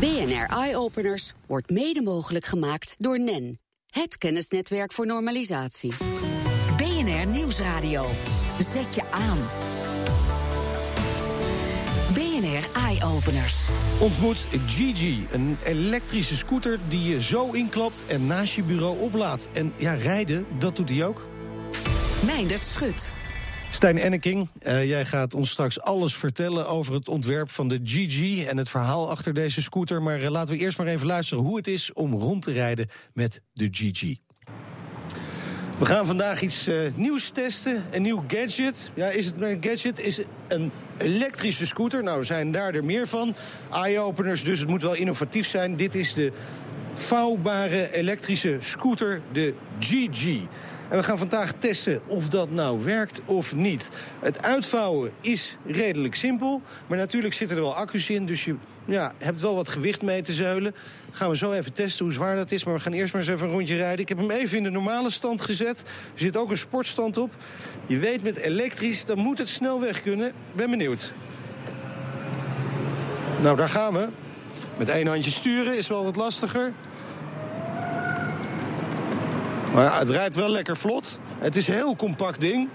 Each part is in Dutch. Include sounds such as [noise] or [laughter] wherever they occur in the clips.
BNR Eye Openers wordt mede mogelijk gemaakt door NEN, het kennisnetwerk voor normalisatie. BNR Nieuwsradio. Zet je aan. BNR Eye Openers. Ontmoet Gigi, een elektrische scooter die je zo inklapt en naast je bureau oplaadt. En ja, rijden, dat doet hij ook. Meindert Schut. Stijn Enneking, uh, jij gaat ons straks alles vertellen over het ontwerp van de GG en het verhaal achter deze scooter. Maar uh, laten we eerst maar even luisteren hoe het is om rond te rijden met de GG. We gaan vandaag iets uh, nieuws testen, een nieuw gadget. Ja, is het een gadget? Is het een elektrische scooter? Nou, zijn daar er meer van. Eye-openers, dus het moet wel innovatief zijn. Dit is de vouwbare elektrische scooter, de GG. En we gaan vandaag testen of dat nou werkt of niet. Het uitvouwen is redelijk simpel. Maar natuurlijk zitten er wel accu's in. Dus je ja, hebt wel wat gewicht mee te zeulen. Gaan we zo even testen hoe zwaar dat is. Maar we gaan eerst maar eens even een rondje rijden. Ik heb hem even in de normale stand gezet. Er zit ook een sportstand op. Je weet met elektrisch, dan moet het snel weg kunnen. Ben benieuwd. Nou, daar gaan we. Met één handje sturen is wel wat lastiger. Maar het rijdt wel lekker vlot. Het is een heel compact ding.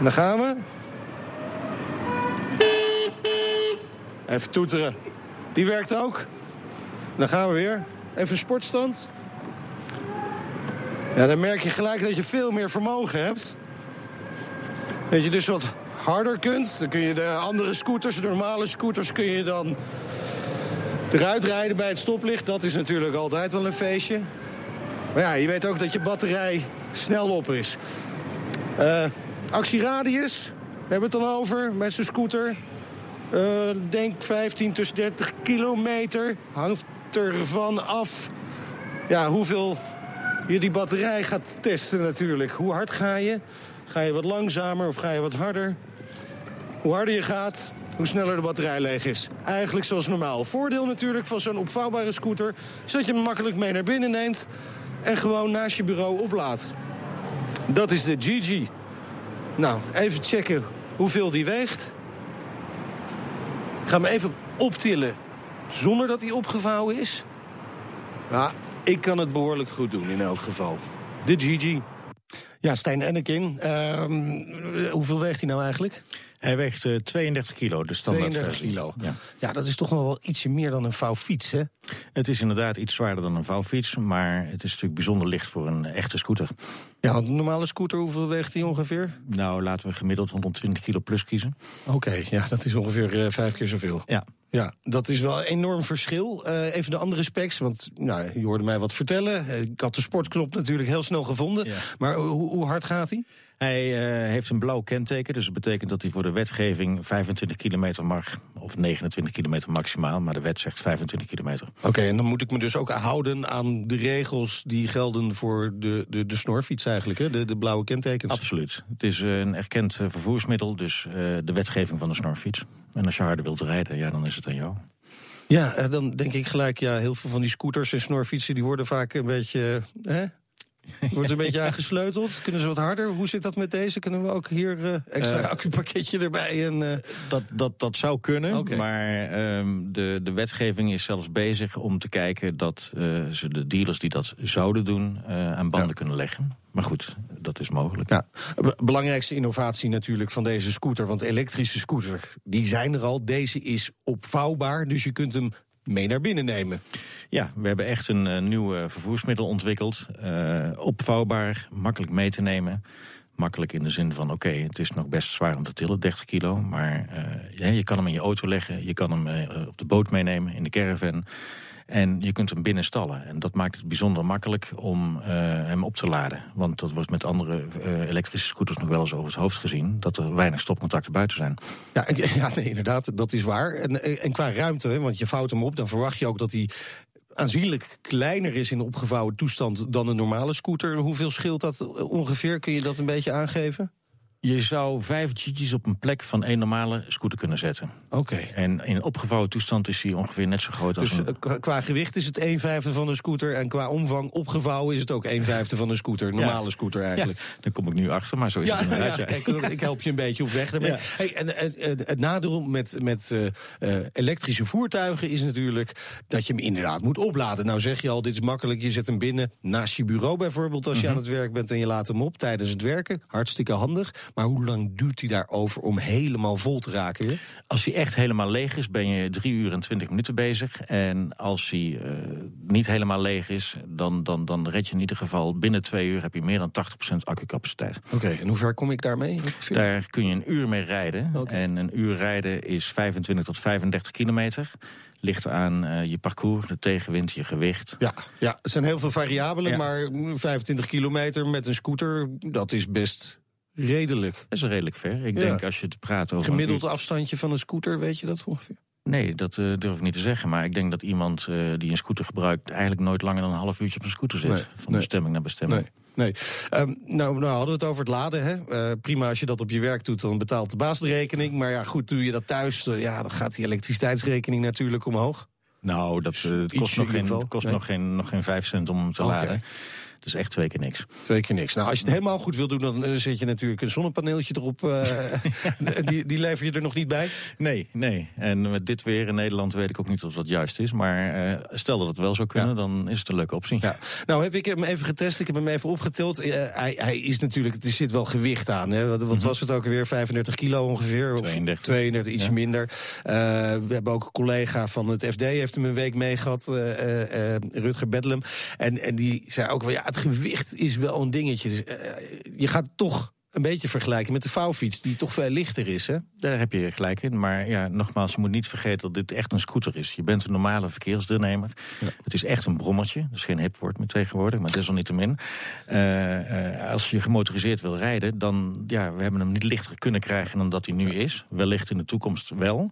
Dan gaan we. Even toeteren. Die werkt ook. Dan gaan we weer. Even sportstand. Ja, dan merk je gelijk dat je veel meer vermogen hebt. Dat je dus wat harder kunt. Dan kun je de andere scooters, de normale scooters, kun je dan eruit rijden bij het stoplicht. Dat is natuurlijk altijd wel een feestje. Maar ja, je weet ook dat je batterij snel op is. Uh, actieradius, hebben we het dan over met zijn scooter. Uh, denk 15 tot 30 kilometer. Hangt ervan af ja, hoeveel je die batterij gaat testen natuurlijk. Hoe hard ga je? Ga je wat langzamer of ga je wat harder? Hoe harder je gaat, hoe sneller de batterij leeg is. Eigenlijk zoals normaal. Voordeel natuurlijk van zo'n opvouwbare scooter... is dat je hem makkelijk mee naar binnen neemt en gewoon naast je bureau oplaat. Dat is de GG. Nou, even checken hoeveel die weegt. Ik ga hem even optillen zonder dat hij opgevouwen is. Ja, ik kan het behoorlijk goed doen in elk geval. De GG. Ja, Stijn Ennekin. Uh, hoeveel weegt hij nou eigenlijk? Hij weegt uh, 32 kilo, de standaard 32 kilo. Ja. ja, dat is toch nog wel ietsje meer dan een vouwfiets, hè? Het is inderdaad iets zwaarder dan een vouwfiets, maar het is natuurlijk bijzonder licht voor een echte scooter. Ja, een normale scooter, hoeveel weegt die ongeveer? Nou, laten we gemiddeld 120 kilo plus kiezen. Oké, ja, dat is ongeveer uh, vijf keer zoveel. Ja. Ja, dat is wel een enorm verschil. Uh, even de andere specs, want nou, je hoorde mij wat vertellen. Ik had de sportknop natuurlijk heel snel gevonden. Ja. Maar hoe, hoe hard gaat hij? Hij uh, heeft een blauw kenteken, dus dat betekent dat hij voor de wetgeving 25 kilometer mag. Of 29 kilometer maximaal, maar de wet zegt 25 kilometer. Oké, okay, en dan moet ik me dus ook houden aan de regels die gelden voor de, de, de snorfiets eigenlijk, hè? De, de blauwe kentekens. Absoluut. Het is een erkend vervoersmiddel, dus uh, de wetgeving van de snorfiets. En als je harder wilt rijden, ja, dan is het aan jou. Ja, dan denk ik gelijk, ja, heel veel van die scooters en snorfietsen... die worden vaak een beetje hè, [laughs] Wordt een beetje aangesleuteld? Kunnen ze wat harder? Hoe zit dat met deze? Kunnen we ook hier uh, extra uh, accupakketje erbij? En, uh... dat, dat, dat zou kunnen, okay. maar um, de, de wetgeving is zelfs bezig om te kijken... dat ze de dealers die dat zouden doen aan banden ja. kunnen leggen. Maar goed, dat is mogelijk. Ja. Belangrijkste innovatie natuurlijk van deze scooter... want elektrische scooter, die zijn er al. Deze is opvouwbaar, dus je kunt hem mee naar binnen nemen. Ja, we hebben echt een uh, nieuw vervoersmiddel ontwikkeld. Uh, opvouwbaar, makkelijk mee te nemen. Makkelijk in de zin van, oké, het is nog best zwaar om te tillen, 30 kilo. Maar je kan hem in je auto leggen, je kan hem op de boot meenemen, in de caravan. En je kunt hem binnen stallen. En dat maakt het bijzonder makkelijk om uh, hem op te laden. Want dat wordt met andere uh, elektrische scooters nog wel eens over het hoofd gezien... dat er weinig stopcontacten buiten zijn. Ja, [laughs] ja inderdaad, dat is waar. En, en qua ruimte, want je vouwt hem op... dan verwacht je ook dat hij aanzienlijk kleiner is in opgevouwen toestand dan een normale scooter. Hoeveel scheelt dat ongeveer? Kun je dat een beetje aangeven? Je zou vijf Gigi's op een plek van één normale scooter kunnen zetten. Oké. En in opgevouwen toestand is hij ongeveer net zo groot als Dus een... eh, qua- gewicht is het 1 vijfde van een scooter. En qua omvang opgevouwen is het ook 1 vijfde van een scooter. Normale scooter Ja, eigenlijk. daar kom ik nu achter, maar zo is Ja, het inderdaad. ja, ja. kijk, ik help je een beetje op weg daarmee. Ja. Hey, en, en- en het nadeel met, met eh, eh, elektrische voertuigen is natuurlijk dat je hem inderdaad moet opladen. Nou zeg je al, dit is makkelijk. Je zet hem binnen naast je bureau bijvoorbeeld als je Mhm. aan het werk bent en je laat hem op tijdens het werken. Hartstikke handig. Maar hoe lang duurt hij daarover om helemaal vol te raken weer? Als hij echt helemaal leeg is, ben je drie uur en twintig minuten bezig. En als hij eh, niet helemaal leeg is, dan, dan, dan red je in ieder geval binnen twee uur heb je meer dan 80% accucapaciteit. Oké, en hoe ver kom ik daarmee? Daar kun je een uur mee rijden. En een uur rijden is 25 tot 35 kilometer. Ligt aan eh, je parcours, de tegenwind, je gewicht. Ja, ja, er zijn heel veel variabelen, Ja. maar 25 kilometer met een scooter, dat is best redelijk. Dat is redelijk ver. Ik Ja. denk als je het praat over. Gemiddeld afstandje van een scooter, weet je dat ongeveer? Nee, dat eh, durf ik niet te zeggen. Maar ik denk dat iemand eh, die een scooter gebruikt... eigenlijk nooit langer dan een half uurtje op een scooter zit. Nee, van nee. bestemming naar bestemming. Nee. Nee. Ehm, nou, nou hadden we het over het laden. Hè? Eh, prima als je dat op je werk doet, dan betaalt de baas de rekening. Maar ja, goed, doe je dat thuis, ja, dan gaat die elektriciteitsrekening natuurlijk omhoog. Nou, dat, het kost, nog geen, kost Nee. nog, geen, nog geen vijf cent om te Oké. laden. Is echt twee keer niks. Twee keer niks. Nou, als je het helemaal goed wil doen, dan eh, zet je natuurlijk een zonnepaneeltje erop. eh, [laughs] [laughs] die, die lever je er nog niet bij. Nee, nee. En met dit weer in Nederland weet ik ook niet of dat juist is. Maar eh, stel dat het wel zou kunnen, Ja. dan is het een leuke optie. Ja. Nou heb ik hem even getest, ik heb hem even opgetild. Hij, hij is natuurlijk, er zit wel gewicht aan. Hè? Wat, wat was het ook alweer? 35 kilo ongeveer? Of 32. 32, iets Ja. minder. We hebben ook een collega van het FD, heeft hem een week meegehad, eh, eh, eh, Rutger Bedlem. En, en die zei ook wel, ja, het gewicht is wel een dingetje. Dus, eh, je gaat toch een beetje vergelijken met de vouwfiets, die toch veel lichter is, hè? Daar heb je gelijk in. Maar ja, nogmaals, je moet niet vergeten dat dit echt een scooter is. Je bent een normale verkeersdeelnemer. Het is echt een brommertje. Dus geen hipwoord meer tegenwoordig, maar desalniettemin. Eh, eh, als je gemotoriseerd wil rijden, dan... Ja, we hebben hem niet lichter kunnen krijgen dan dat hij nu is. Wellicht in de toekomst wel.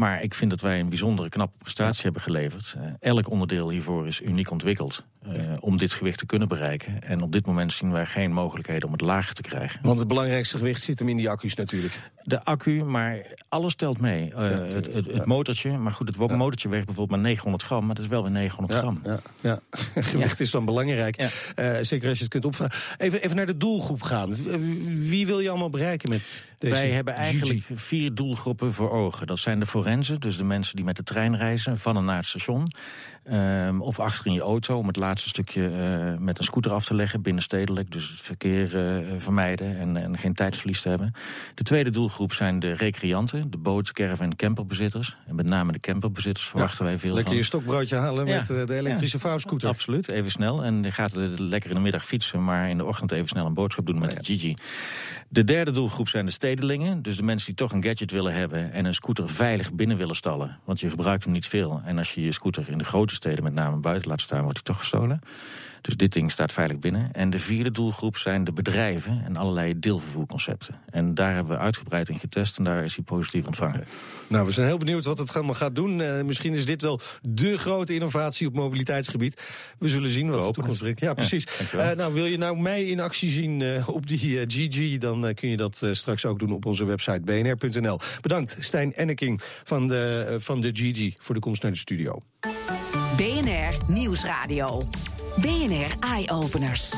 Maar ik vind dat wij een bijzondere knappe prestatie hebben geleverd. Eh, elk onderdeel hiervoor is uniek ontwikkeld eh, om dit gewicht te kunnen bereiken. En op dit moment zien wij geen mogelijkheden om het lager te krijgen. Want het belangrijkste gewicht zit hem in die accu's natuurlijk. De accu, maar alles telt mee. Eh, het, het, het motortje, maar goed, het wo- motortje weegt bijvoorbeeld maar 900 gram, maar dat is wel weer 900 gram. Ja, ja. [laughs] Gewicht is dan belangrijk. Ja. Zeker als je het kunt opvragen. Even, even naar de doelgroep gaan. Wie- wil je allemaal bereiken met deze Wij hebben eigenlijk vier doelgroepen voor ogen. Dat zijn de forensen, dus de mensen die met de trein reizen van en naar het station. Ehm, of achter in je auto om het laatste stukje eh, met een scooter af te leggen, binnenstedelijk. Dus het verkeer eh, vermijden en, en geen tijdsverlies te hebben. De tweede doelgroep zijn de recreanten, de boot, caravan en camperbezitters. En met name de camperbezitters verwachten wij veel Lekker van. je stokbroodje halen Ja. met eh, de elektrische Ja. vouwscooter. Absoluut, even snel. En je gaat lekker in de middag fietsen, maar in de ochtend even snel een boodschap doen met Oh de Gigi. De derde doelgroep zijn de stedelingen. Dus de mensen die toch een gadget willen hebben en een scooter veilig binnen willen stallen. Want je gebruikt hem niet veel. En als je je scooter in de grote steden met name buiten laat staan, wordt hij toch gestolen. Dus dit ding staat veilig binnen. En de vierde doelgroep zijn de bedrijven en allerlei deelvervoerconcepten. En daar hebben we uitgebreid in getest en daar is hij positief ontvangen. Nou, we zijn heel benieuwd wat het allemaal gaat doen. Eh, misschien is dit wel de grote innovatie op mobiliteitsgebied. We zullen zien wat de toekomst brengt. Ja, precies. Eh, nou, wil je nou mij in actie zien eh, op die GG... dan kun je dat straks ook doen op onze website bnr.nl. Bedankt, Stijn Enneking van de, eh, van de GG... voor de komst naar de studio. BNR Nieuwsradio. BNR Eye Openers.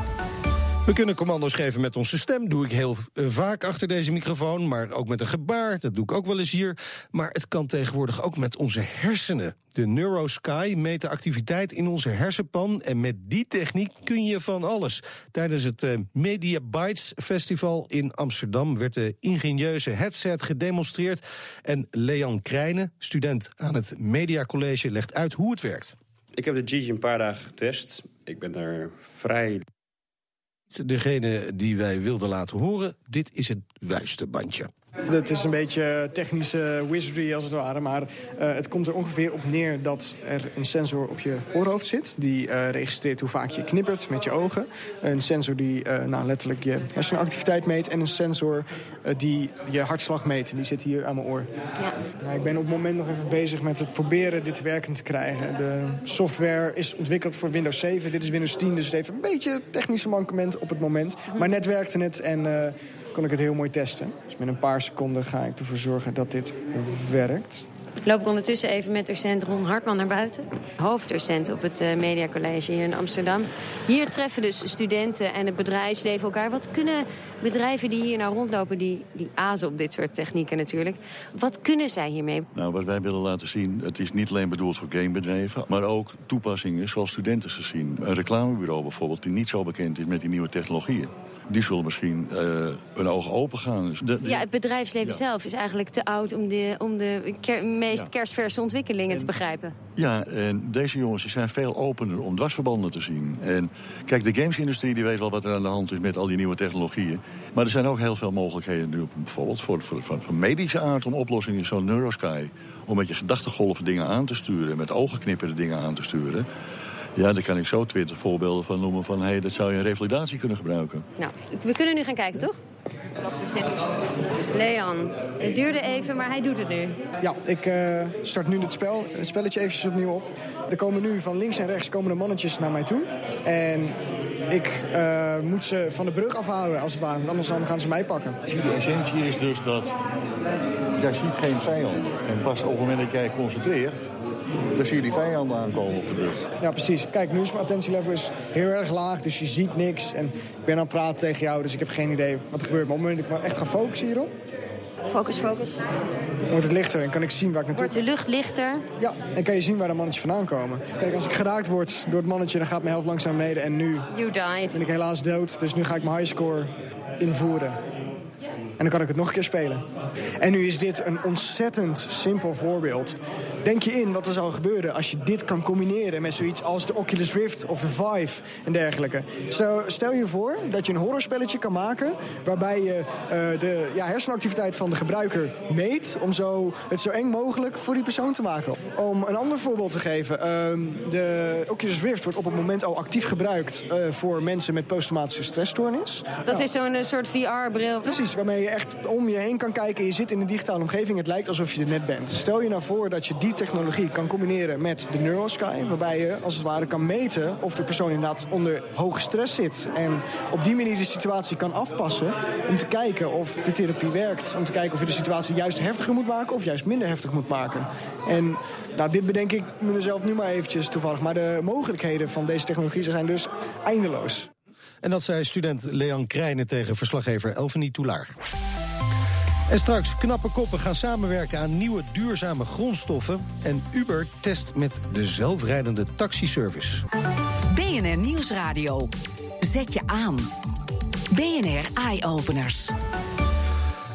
We kunnen commando's geven met onze stem. Doe ik heel eh, vaak achter deze microfoon. Maar ook met een gebaar. Dat doe ik ook wel eens hier. Maar het kan tegenwoordig ook met onze hersenen. De NeuroSky meet de activiteit in onze hersenpan. En met die techniek kun je van alles. Tijdens het eh, Media Bytes Festival in Amsterdam werd de ingenieuze headset gedemonstreerd. En Leon Krijnen, student aan het Media College, legt uit hoe het werkt. Ik heb de Gigi een paar dagen getest. Ik ben daar vrij Degene die wij wilden laten horen, dit is het wuiste bandje. Het is een beetje technische wizardry als het ware. Maar eh, het komt er ongeveer op neer dat er een sensor op je voorhoofd zit. Die eh, registreert hoe vaak je knippert met je ogen. Een sensor die eh, nou, letterlijk je hersenactiviteit meet. En een sensor die je hartslag meet. En die zit hier aan mijn oor. Ja. Nou, ik ben op het moment nog even bezig met het proberen dit werkend te krijgen. De software is ontwikkeld voor Windows 7. Dit is Windows 10, dus het heeft een beetje technische mankement op het moment. Maar net werkte het en... eh, kon ik het heel mooi testen. Dus met een paar seconden ga ik ervoor zorgen dat dit werkt. Loop ik ondertussen even met docent Ron Hartman naar buiten. Hoofddocent op het uh, Media College hier in Amsterdam. Hier treffen dus studenten en het bedrijfsleven elkaar. Wat kunnen bedrijven die hier nou rondlopen, die, die azen op dit soort technieken natuurlijk... wat kunnen zij hiermee? Nou, wat wij willen laten zien, het is niet alleen bedoeld voor gamebedrijven... maar ook toepassingen zoals studenten ze zien. Een reclamebureau bijvoorbeeld, die niet zo bekend is met die nieuwe technologieën die zullen misschien uh, hun ogen open gaan. Dus de, ja, het bedrijfsleven zelf is eigenlijk te oud om de, om de meest kerstverse ontwikkelingen te begrijpen. Ja, en deze jongens zijn veel opener om dwarsverbanden te zien. En kijk, de gamesindustrie die weet wel wat er aan de hand is met al die nieuwe technologieën. Maar er zijn ook heel veel mogelijkheden nu, bijvoorbeeld voor, voor, van, van medische aard om oplossingen zo'n Neurosky. Om met je gedachtengolven dingen aan te sturen, met ogenknippende dingen aan te sturen. Ja, daar kan ik zo twintig voorbeelden van noemen van... hé, hey, dat zou je in revalidatie kunnen gebruiken. Nou, we kunnen nu gaan kijken, toch? Leon, het duurde even, maar hij doet het nu. Ja, ik uh, start nu het, spel, het spelletje eventjes opnieuw op. Er komen nu van links en rechts komen de mannetjes naar mij toe. En ik uh, moet ze van de brug afhouden, als het ware. Want anders dan gaan ze mij pakken. De essentie is dus dat jij ziet geen vijand. En pas op het moment dat jij concentreert dan zie je die vijanden aankomen op de brug. Ja, precies. Kijk, nu is mijn attentielevel is heel erg laag, dus je ziet niks. En ik ben aan het praten tegen jou, dus ik heb geen idee wat er gebeurt. Maar op het moment dat ik echt ga focussen hierop... Focus, focus. Wordt het lichter en kan ik zien waar ik naartoe... Wordt de lucht lichter? Ja, en kan je zien waar de mannetjes vandaan komen. Kijk, als ik geraakt word door het mannetje, dan gaat mijn helft langzaam naar beneden. En nu you died. ben ik helaas dood, dus nu ga ik mijn highscore invoeren. En dan kan ik het nog een keer spelen. En nu is dit een ontzettend simpel voorbeeld. Denk je in wat er zou gebeuren als je dit kan combineren met zoiets als de Oculus Rift of de Vive en dergelijke. Stel, stel je voor dat je een horrorspelletje kan maken waarbij je uh, de ja, hersenactiviteit van de gebruiker meet om zo, het zo eng mogelijk voor die persoon te maken. Om een ander voorbeeld te geven. Uh, de Oculus Rift wordt op het moment al actief gebruikt uh, voor mensen met posttraumatische stressstoornis. Dat is zo'n eh, soort VR-bril. Precies, waarmee je echt om je heen kan kijken. Je zit in een digitale omgeving. Het lijkt alsof je er net bent. Stel je nou voor dat je die technologie kan combineren met de Neurosky. Waarbij je als het ware kan meten of de persoon inderdaad onder hoge stress zit. En op die manier de situatie kan afpassen. Om te kijken of de therapie werkt. Om te kijken of je de situatie juist heftiger moet maken of juist minder heftig moet maken. En nou, dit bedenk ik mezelf nu maar eventjes toevallig. Maar de mogelijkheden van deze technologie zijn dus eindeloos. En dat zei student Leon Krijnen tegen verslaggever Elvenie Toulaar. En straks knappe koppen gaan samenwerken aan nieuwe duurzame grondstoffen. En Uber test met de zelfrijdende taxiservice. BNR Nieuwsradio. Zet je aan. BNR Eye Openers.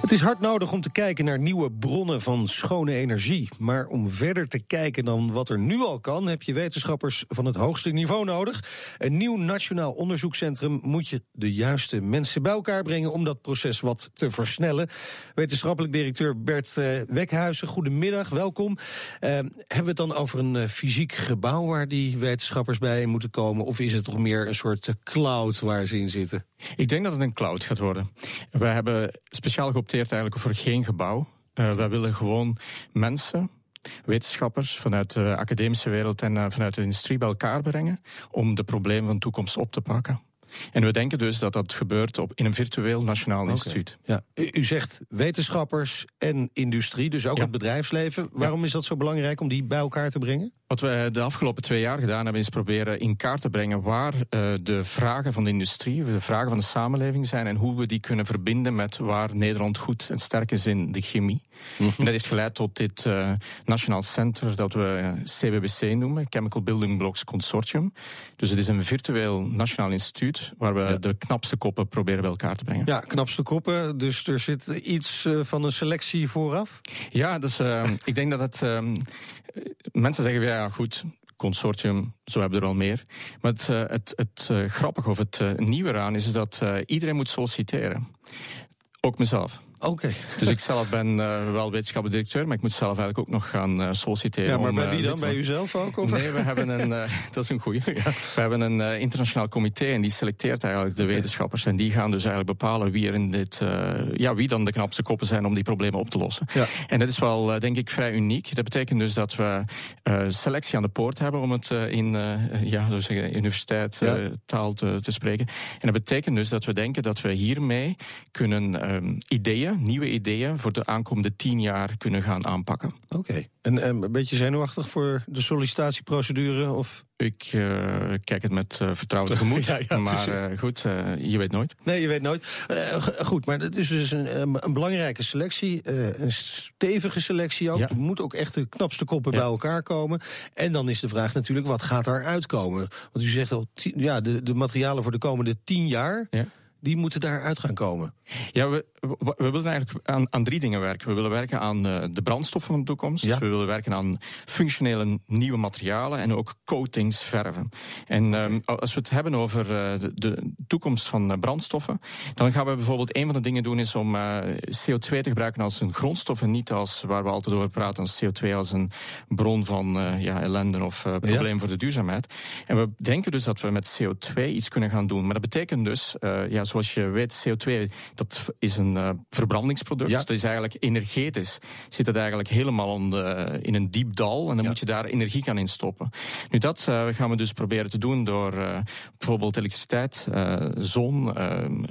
Het is hard nodig om te kijken naar nieuwe bronnen van schone energie. Maar om verder te kijken dan wat er nu al kan, heb je wetenschappers van het hoogste niveau nodig. Een nieuw nationaal onderzoekscentrum moet je de juiste mensen bij elkaar brengen om dat proces wat te versnellen. Wetenschappelijk directeur Bert uh, Wekhuizen, goedemiddag, welkom. Uh, hebben we het dan over een uh, fysiek gebouw waar die wetenschappers bij moeten komen? Of is het toch meer een soort cloud waar ze in zitten? Ik denk dat het een cloud gaat worden. We hebben speciaal geopteerd eigenlijk voor geen gebouw. Uh, wij willen gewoon mensen, wetenschappers vanuit de academische wereld en uh, vanuit de industrie bij elkaar brengen om de problemen van de toekomst op te pakken. En we denken dus dat dat gebeurt op, in een virtueel nationaal okay. instituut. Ja. U, u, zegt wetenschappers en industrie, dus ook ja. het bedrijfsleven. Waarom ja. is dat zo belangrijk om die bij elkaar te brengen? Wat we de afgelopen twee jaar gedaan hebben, is proberen in kaart te brengen waar uh, de vragen van de industrie, de vragen van de samenleving zijn en hoe we die kunnen verbinden met waar Nederland goed en sterk is in de chemie. Mm -hmm. En dat heeft geleid tot dit uh, nationaal center dat we CBBC noemen, Chemical Building Blocks Consortium. Dus het is een virtueel nationaal instituut waar we ja. de knapste koppen proberen bij elkaar te brengen. Ja, knapste koppen. Dus er zit iets uh, van een selectie vooraf? Ja, dus ik denk dat het mensen zeggen ja, goed, consortium, zo hebben we er al meer. Maar het, uh, het, uh, grappige of het uh, nieuwe eraan is dat iedereen moet solliciteren. Ook mezelf. Oké. Dus ik zelf ben uh, wel wetenschappelijk directeur, maar ik moet zelf eigenlijk ook nog gaan uh, solliciteren. Ja, maar om, bij uh, wie dan? Bij van- uzelf ook? Of? Nee, we hebben een, eh, [laughs] dat is een goeie. We hebben een eh, internationaal comité en die selecteert eigenlijk de wetenschappers. En die gaan dus eigenlijk bepalen wie er in dit, eh, ja, wie dan de knapste koppen zijn om die problemen op te lossen. Ja. En dat is wel, eh, denk ik, vrij uniek. Dat betekent dus dat we eh, selectie aan de poort hebben, om het eh, in eh, ja, zo zeggen, universiteit eh, Ja. taal te, te spreken. En dat betekent dus dat we denken dat we hiermee kunnen ehm, ideeën, nieuwe ideeën, voor de aankomende tien jaar kunnen gaan aanpakken. Oké. En eh, een beetje zenuwachtig voor de sollicitatieprocedure? Of? Ik eh, kijk het met eh, vertrouwen [laughs] tegemoet. Ja, ja, maar eh, goed, je weet nooit. Nee, je weet nooit. Goed, maar het is dus een, een- een belangrijke selectie. een stevige selectie ook. Ja. Er moet ook echt de knapste koppen bij elkaar komen. En dan is de vraag natuurlijk, wat gaat daar uitkomen? Want u zegt al, ja, de, de materialen voor de komende tien jaar... Ja. die moeten daaruit gaan komen. Ja, we, we, willen eigenlijk aan, aan drie dingen werken. We willen werken aan eh, de brandstoffen van de toekomst. Ja. We willen werken aan functionele nieuwe materialen en ook coatings verven. En ehm, als we het hebben over eh, de, de toekomst van eh, brandstoffen, dan gaan we bijvoorbeeld een van de dingen doen is om eh, CO2 te gebruiken als een grondstof en niet als waar we altijd over praten als CO2 als een bron van ja, ellende of probleem voor de duurzaamheid. En we denken dus dat we met CO2 iets kunnen gaan doen. Maar dat betekent dus, ja, zoals je weet, CO2 dat is een eh, verbrandingsproduct. Ja. Dat is eigenlijk energetisch. Zit het eigenlijk helemaal in, de- in een diep dal en dan Ja. moet je daar energie aan instoppen. Nu, dat eh, gaan we dus proberen te doen door eh, bijvoorbeeld elektriciteit, zon,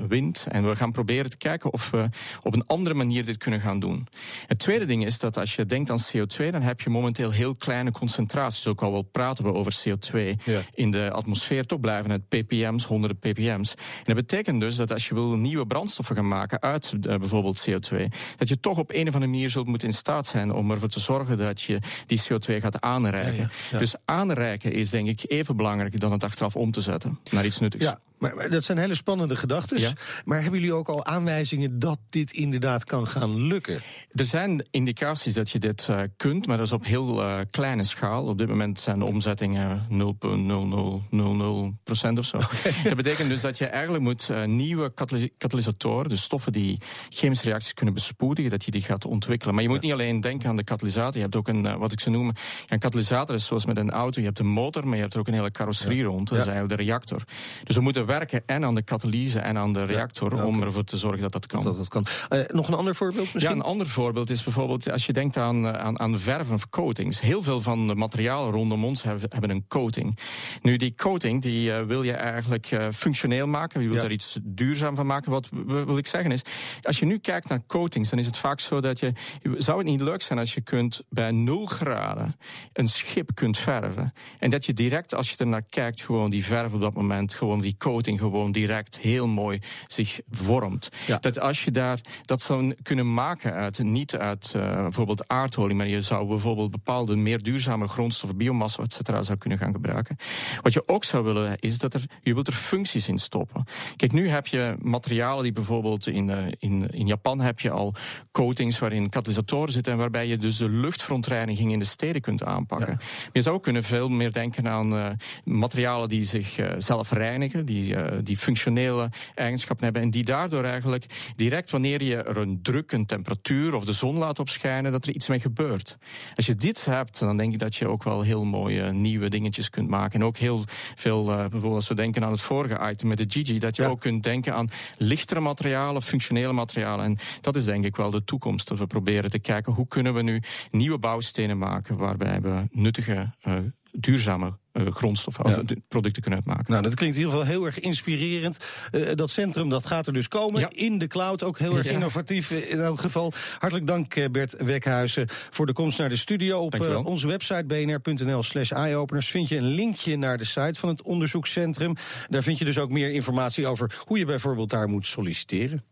wind. En we gaan proberen te kijken of we op een andere manier dit kunnen gaan doen. Het tweede ding is dat als je denkt aan CO2, dan heb je momenteel heel kleine concentraties. Ook al wel praten we over CO2 Ja. in de atmosfeer, toch blijven het ppm's, honderden ppm's. En dat betekent dus dat als je wil nieuwe brandstoffen gaan maken uit eh, bijvoorbeeld CO2, dat je toch op een of andere manier zult moeten in staat zijn om ervoor te zorgen dat je die CO2 gaat aanreiken. Ja, ja, ja. Dus aanreiken is denk ik even belangrijk dan het achteraf om te zetten naar iets nuttigs. Ja, maar, maar dat zijn hele spannende gedachten. Ja. Maar hebben jullie ook al aanwijzingen dat dit inderdaad kan gaan lukken? Er zijn indicaties dat je dit eh, kunt, maar dat is op heel eh, kleine schaal. Op dit moment zijn de omzettingen 0,0000 procent of zo. [laughs] Dat betekent dus dat je eigenlijk moet eh, nieuwe kataly- katalysatoren, dus stoffen die chemische reacties kunnen bespoedigen, dat je die gaat ontwikkelen. Maar je moet niet alleen denken aan de katalysator. Je hebt ook een, wat ik noemen, ja, een katalysator is zoals met een auto. Je hebt een motor, maar je hebt er ook een hele carrosserie rond. Dat is eigenlijk de reactor. Dus we moeten werken en aan de katalyse en aan de reactor Ja, om ervoor te zorgen dat dat kan. Dat dat kan. Eh, nog een ander voorbeeld Ja, misschien? een ander voorbeeld is bijvoorbeeld als je denkt aan, aan, aan verven of coatings. Heel veel van de materialen rondom ons hebben, hebben een coating. Nu, die coating die, eh, wil je eigenlijk eh, functioneel maken. Je wilt Ja. er iets duurzaam van maken. Wat wil ik zeggen is, als je nu kijkt naar coatings, dan is het vaak zo dat je... Zou het niet leuk zijn als je kunt bij 0 graden een schip kunt verven. En dat je direct, als je er naar kijkt, gewoon die verf op dat moment, gewoon die coating gewoon direct heel mooi zich vormt. Ja. Dat als je daar dat zou kunnen maken uit, niet uit eh, bijvoorbeeld aardolie, maar je zou bijvoorbeeld bepaalde meer duurzame grondstoffen, biomassa, et cetera, zou kunnen gaan gebruiken. Wat je ook zou willen, is dat er, je wilt er functies in stoppen. Kijk, nu heb je materialen die bijvoorbeeld in, eh, in, in Japan heb je al coatings waarin katalysatoren zitten en waarbij je dus de luchtverontreiniging in de steden kunt aanpakken. Maar je zou kunnen veel meer denken aan eh, materialen die zich eh, zelf reinigen, die, eh, die functionele eigenschappen hebben en die daardoor eigenlijk direct wanneer je er een druk, een temperatuur of de zon laat opschijnen, dat er iets mee gebeurt. Als je dit hebt, dan denk ik dat je ook wel heel mooie nieuwe dingetjes kunt maken. En ook heel veel, eh, bijvoorbeeld als we denken aan het vorige item met de Gigi, dat je Ja. ook kunt denken aan lichtere materialen, functionele materialen. En dat is denk ik wel de toekomst. Dat we proberen te kijken hoe kunnen we nu nieuwe bouwstenen maken waarbij we nuttige, eh, duurzame eh, grondstoffen Ja. eh, producten kunnen uitmaken. Nou, dat klinkt in ieder geval heel erg inspirerend. Eh, dat centrum dat gaat er dus komen. Ja. In de cloud, ook heel erg Ja. innovatief in elk geval. Hartelijk dank eh, Bert Wekhuizen voor de komst naar de studio. Op onze website bnr.nl slash eyeopeners vind je een linkje naar de site van het onderzoekscentrum. Daar vind je dus ook meer informatie over hoe je bijvoorbeeld daar moet solliciteren.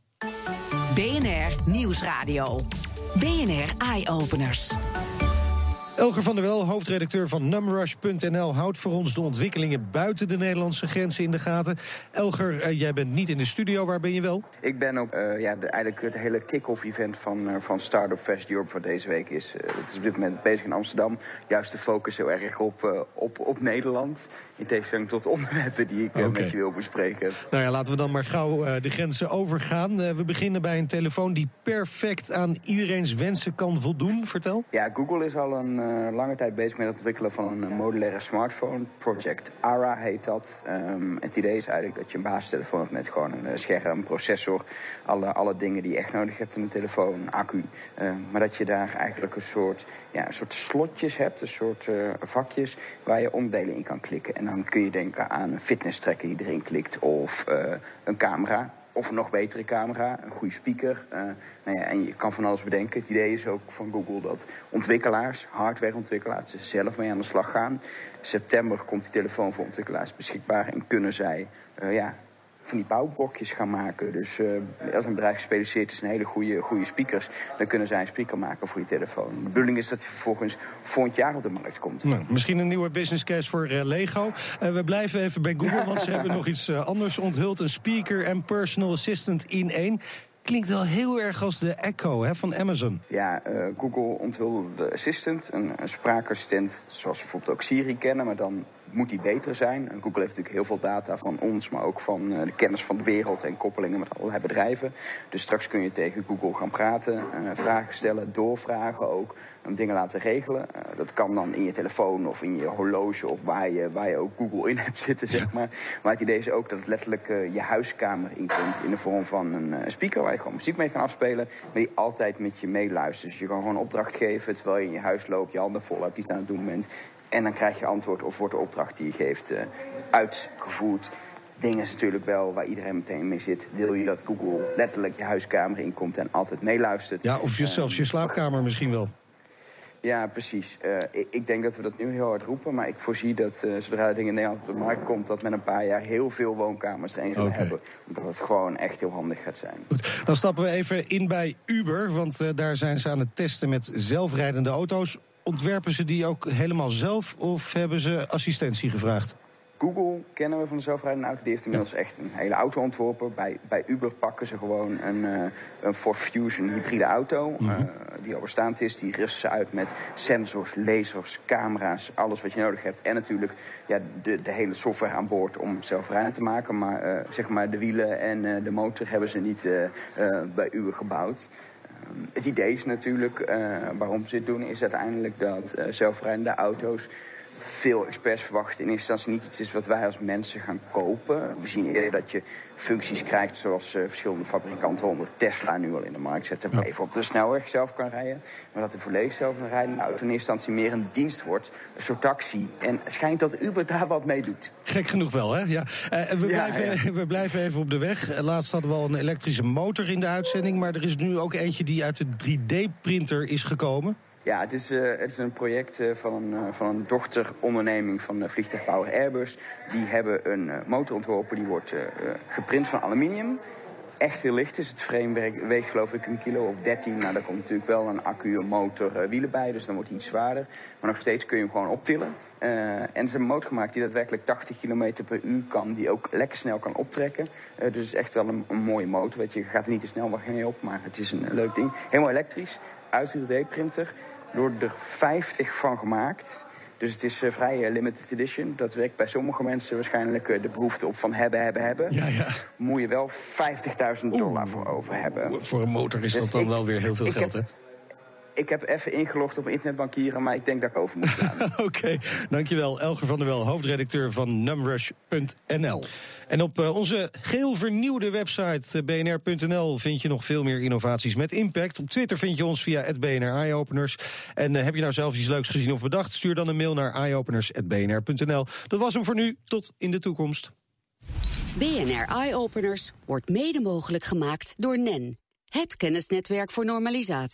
BNR Nieuwsradio. BNR Eye Openers. Elger van der Wel, hoofdredacteur van numrush.nl, houdt voor ons de ontwikkelingen buiten de Nederlandse grenzen in de gaten. Elger, eh, jij bent niet in de studio, waar ben je wel? Ik ben op uh, ja, de, eigenlijk het hele kick-off event van, uh, van Startup Fest Europe voor deze week is. het is op dit moment bezig in Amsterdam. Juist de focus heel erg op, op, op Nederland. In tegenstelling tot onderwerpen die ik okay. met je wil bespreken. Nou ja, laten we dan maar gauw de grenzen overgaan. we beginnen bij een telefoon die perfect aan iedereen's wensen kan voldoen. Vertel. Ja, Google is al een uh, lange tijd bezig met het ontwikkelen van een modulaire smartphone. Project ARA heet dat. Um, het idee is eigenlijk dat je een basistelefoon hebt met gewoon een scherm, een processor, alle, alle dingen die je echt nodig hebt in een telefoon, accu. Uh, maar dat je daar eigenlijk een soort, ja, een soort slotjes hebt, een soort vakjes waar je onderdelen in kan klikken. En dan kun je denken aan een fitness tracker die erin klikt of een camera of een nog betere camera, een goede speaker. Uh, nou ja, en je kan van alles bedenken. Het idee is ook van Google dat ontwikkelaars, hardwareontwikkelaars, zelf mee aan de slag gaan. September komt die telefoon voor ontwikkelaars beschikbaar en kunnen zij uh, ja, van die bouwblokjes gaan maken. Dus uh, als een bedrijf gespecialiseerd is in hele goede, goede speakers, dan kunnen zij een speaker maken voor je telefoon. De bedoeling is dat hij vervolgens volgend jaar op de markt komt. Nou, misschien een nieuwe business case voor uh, Lego. Uh, we blijven even bij Google, want ze [laughs] hebben nog iets anders onthuld: een speaker en personal assistant in één. Klinkt wel heel erg als de Echo hè, van Amazon. Ja, Google onthulde de Assistant, een, een spraakassistent zoals we bijvoorbeeld ook Siri kennen, maar dan moet die beter zijn. En Google heeft natuurlijk heel veel data van ons, maar ook van uh, de kennis van de wereld en koppelingen met allerlei bedrijven. Dus straks kun je tegen Google gaan praten, uh, vragen stellen, doorvragen ook, om dingen laten regelen. Uh, dat kan dan in je telefoon of in je horloge of waar je, waar je ook Google in hebt zitten, zeg maar. Maar het idee is ook dat het letterlijk je huiskamer inkomt in de vorm van een speaker waar je gewoon muziek mee kan afspelen, maar die altijd met je meeluistert. Dus je kan gewoon opdracht geven terwijl je in je huis loopt, je handen vol hebt, iets aan het doen bent. En dan krijg je antwoord of wordt de opdracht die je geeft uh, uitgevoerd. Ding is natuurlijk wel waar iedereen meteen mee zit. Wil je dat Google letterlijk je huiskamer inkomt en altijd meeluistert? Ja, of je, zelfs je slaapkamer misschien wel. Ja, precies. Uh, ik, ik, denk dat we dat nu heel hard roepen. Maar ik voorzie dat uh, zodra dat ding in Nederland op de markt komt... dat met een paar jaar heel veel woonkamers erin okay. hebben. Omdat het gewoon echt heel handig gaat zijn. Goed, dan stappen we even in bij Uber. Want uh, daar zijn ze aan het testen met zelfrijdende auto's ontwerpen ze die ook helemaal zelf of hebben ze assistentie gevraagd? Google kennen we van de zelfrijdende auto. Die heeft inmiddels ja. echt een hele auto ontworpen. Bij, bij Uber pakken ze gewoon een, uh, een Ford Fusion hybride auto. Mm -hmm. uh, die al bestaand is. Die rusten ze uit met sensors, lasers, camera's. Alles wat je nodig hebt. En natuurlijk ja, de, de hele software aan boord om zelfrijdend te maken. Maar uh, zeg maar de wielen en de motor hebben ze niet bij Uber gebouwd. Het idee is natuurlijk, uh, waarom ze dit doen, is uiteindelijk dat uh, zelfrijdende auto's veel experts verwachten in eerste instantie niet iets is wat wij als mensen gaan kopen. We zien eerder dat je functies krijgt zoals uh, verschillende fabrikanten, onder Tesla nu al in de markt zetten, je even op de snelweg zelf kan rijden. Maar dat de volledig zelfrijdende auto in eerste instantie meer een dienst wordt, een soort taxi. En het schijnt dat Uber daar wat mee doet. Gek genoeg wel, hè? Ja. Uh, we, ja, blijven, ja. [laughs] we blijven even op de weg. Laatst hadden we al een elektrische motor in de uitzending, maar er is nu ook eentje die uit de 3D-printer is gekomen. Ja, het is, uh, het is een project uh, van, een, uh, van een dochteronderneming van de vliegtuigbouwer Airbus. Die hebben een motor ontworpen, die wordt geprint van aluminium. Echt heel licht is. Het frame weegt geloof ik een kilo of 13. Nou, daar komt natuurlijk wel een accu, een motor, wielen bij. Dus dan wordt hij iets zwaarder. Maar nog steeds kun je hem gewoon optillen. en er is een motor gemaakt die daadwerkelijk 80 km per uur kan. Die ook lekker snel kan optrekken. dus het is echt wel een, mooie motor. Weet je, je gaat er niet te snel mee op. Maar het is een leuk ding. Helemaal elektrisch. Uit de 3D-printer worden er 50 van gemaakt. Dus het is uh, vrij uh, limited edition. Dat werkt bij sommige mensen waarschijnlijk uh, de behoefte op van hebben, hebben, hebben. Ja, ja. Moet je wel 50.000 dollar voor over hebben. Voor een motor is dus dat dan ik, wel weer heel veel geld, heb, hè? Ik heb even ingelogd op internetbankieren, maar ik denk dat ik over moet gaan. [laughs] Oké, okay, dankjewel. Elger van der Wel, hoofdredacteur van numrush.nl. En op uh, onze geel vernieuwde website uh, bnr.nl vind je nog veel meer innovaties met impact. Op Twitter vind je ons via BNR Eyeopeners. En uh, heb je nou zelf iets leuks gezien of bedacht? Stuur dan een mail naar eyeopeners.bnr.nl. Dat was hem voor nu. Tot in de toekomst. BNR Eyeopeners wordt mede mogelijk gemaakt door NEN. Het kennisnetwerk voor normalisatie.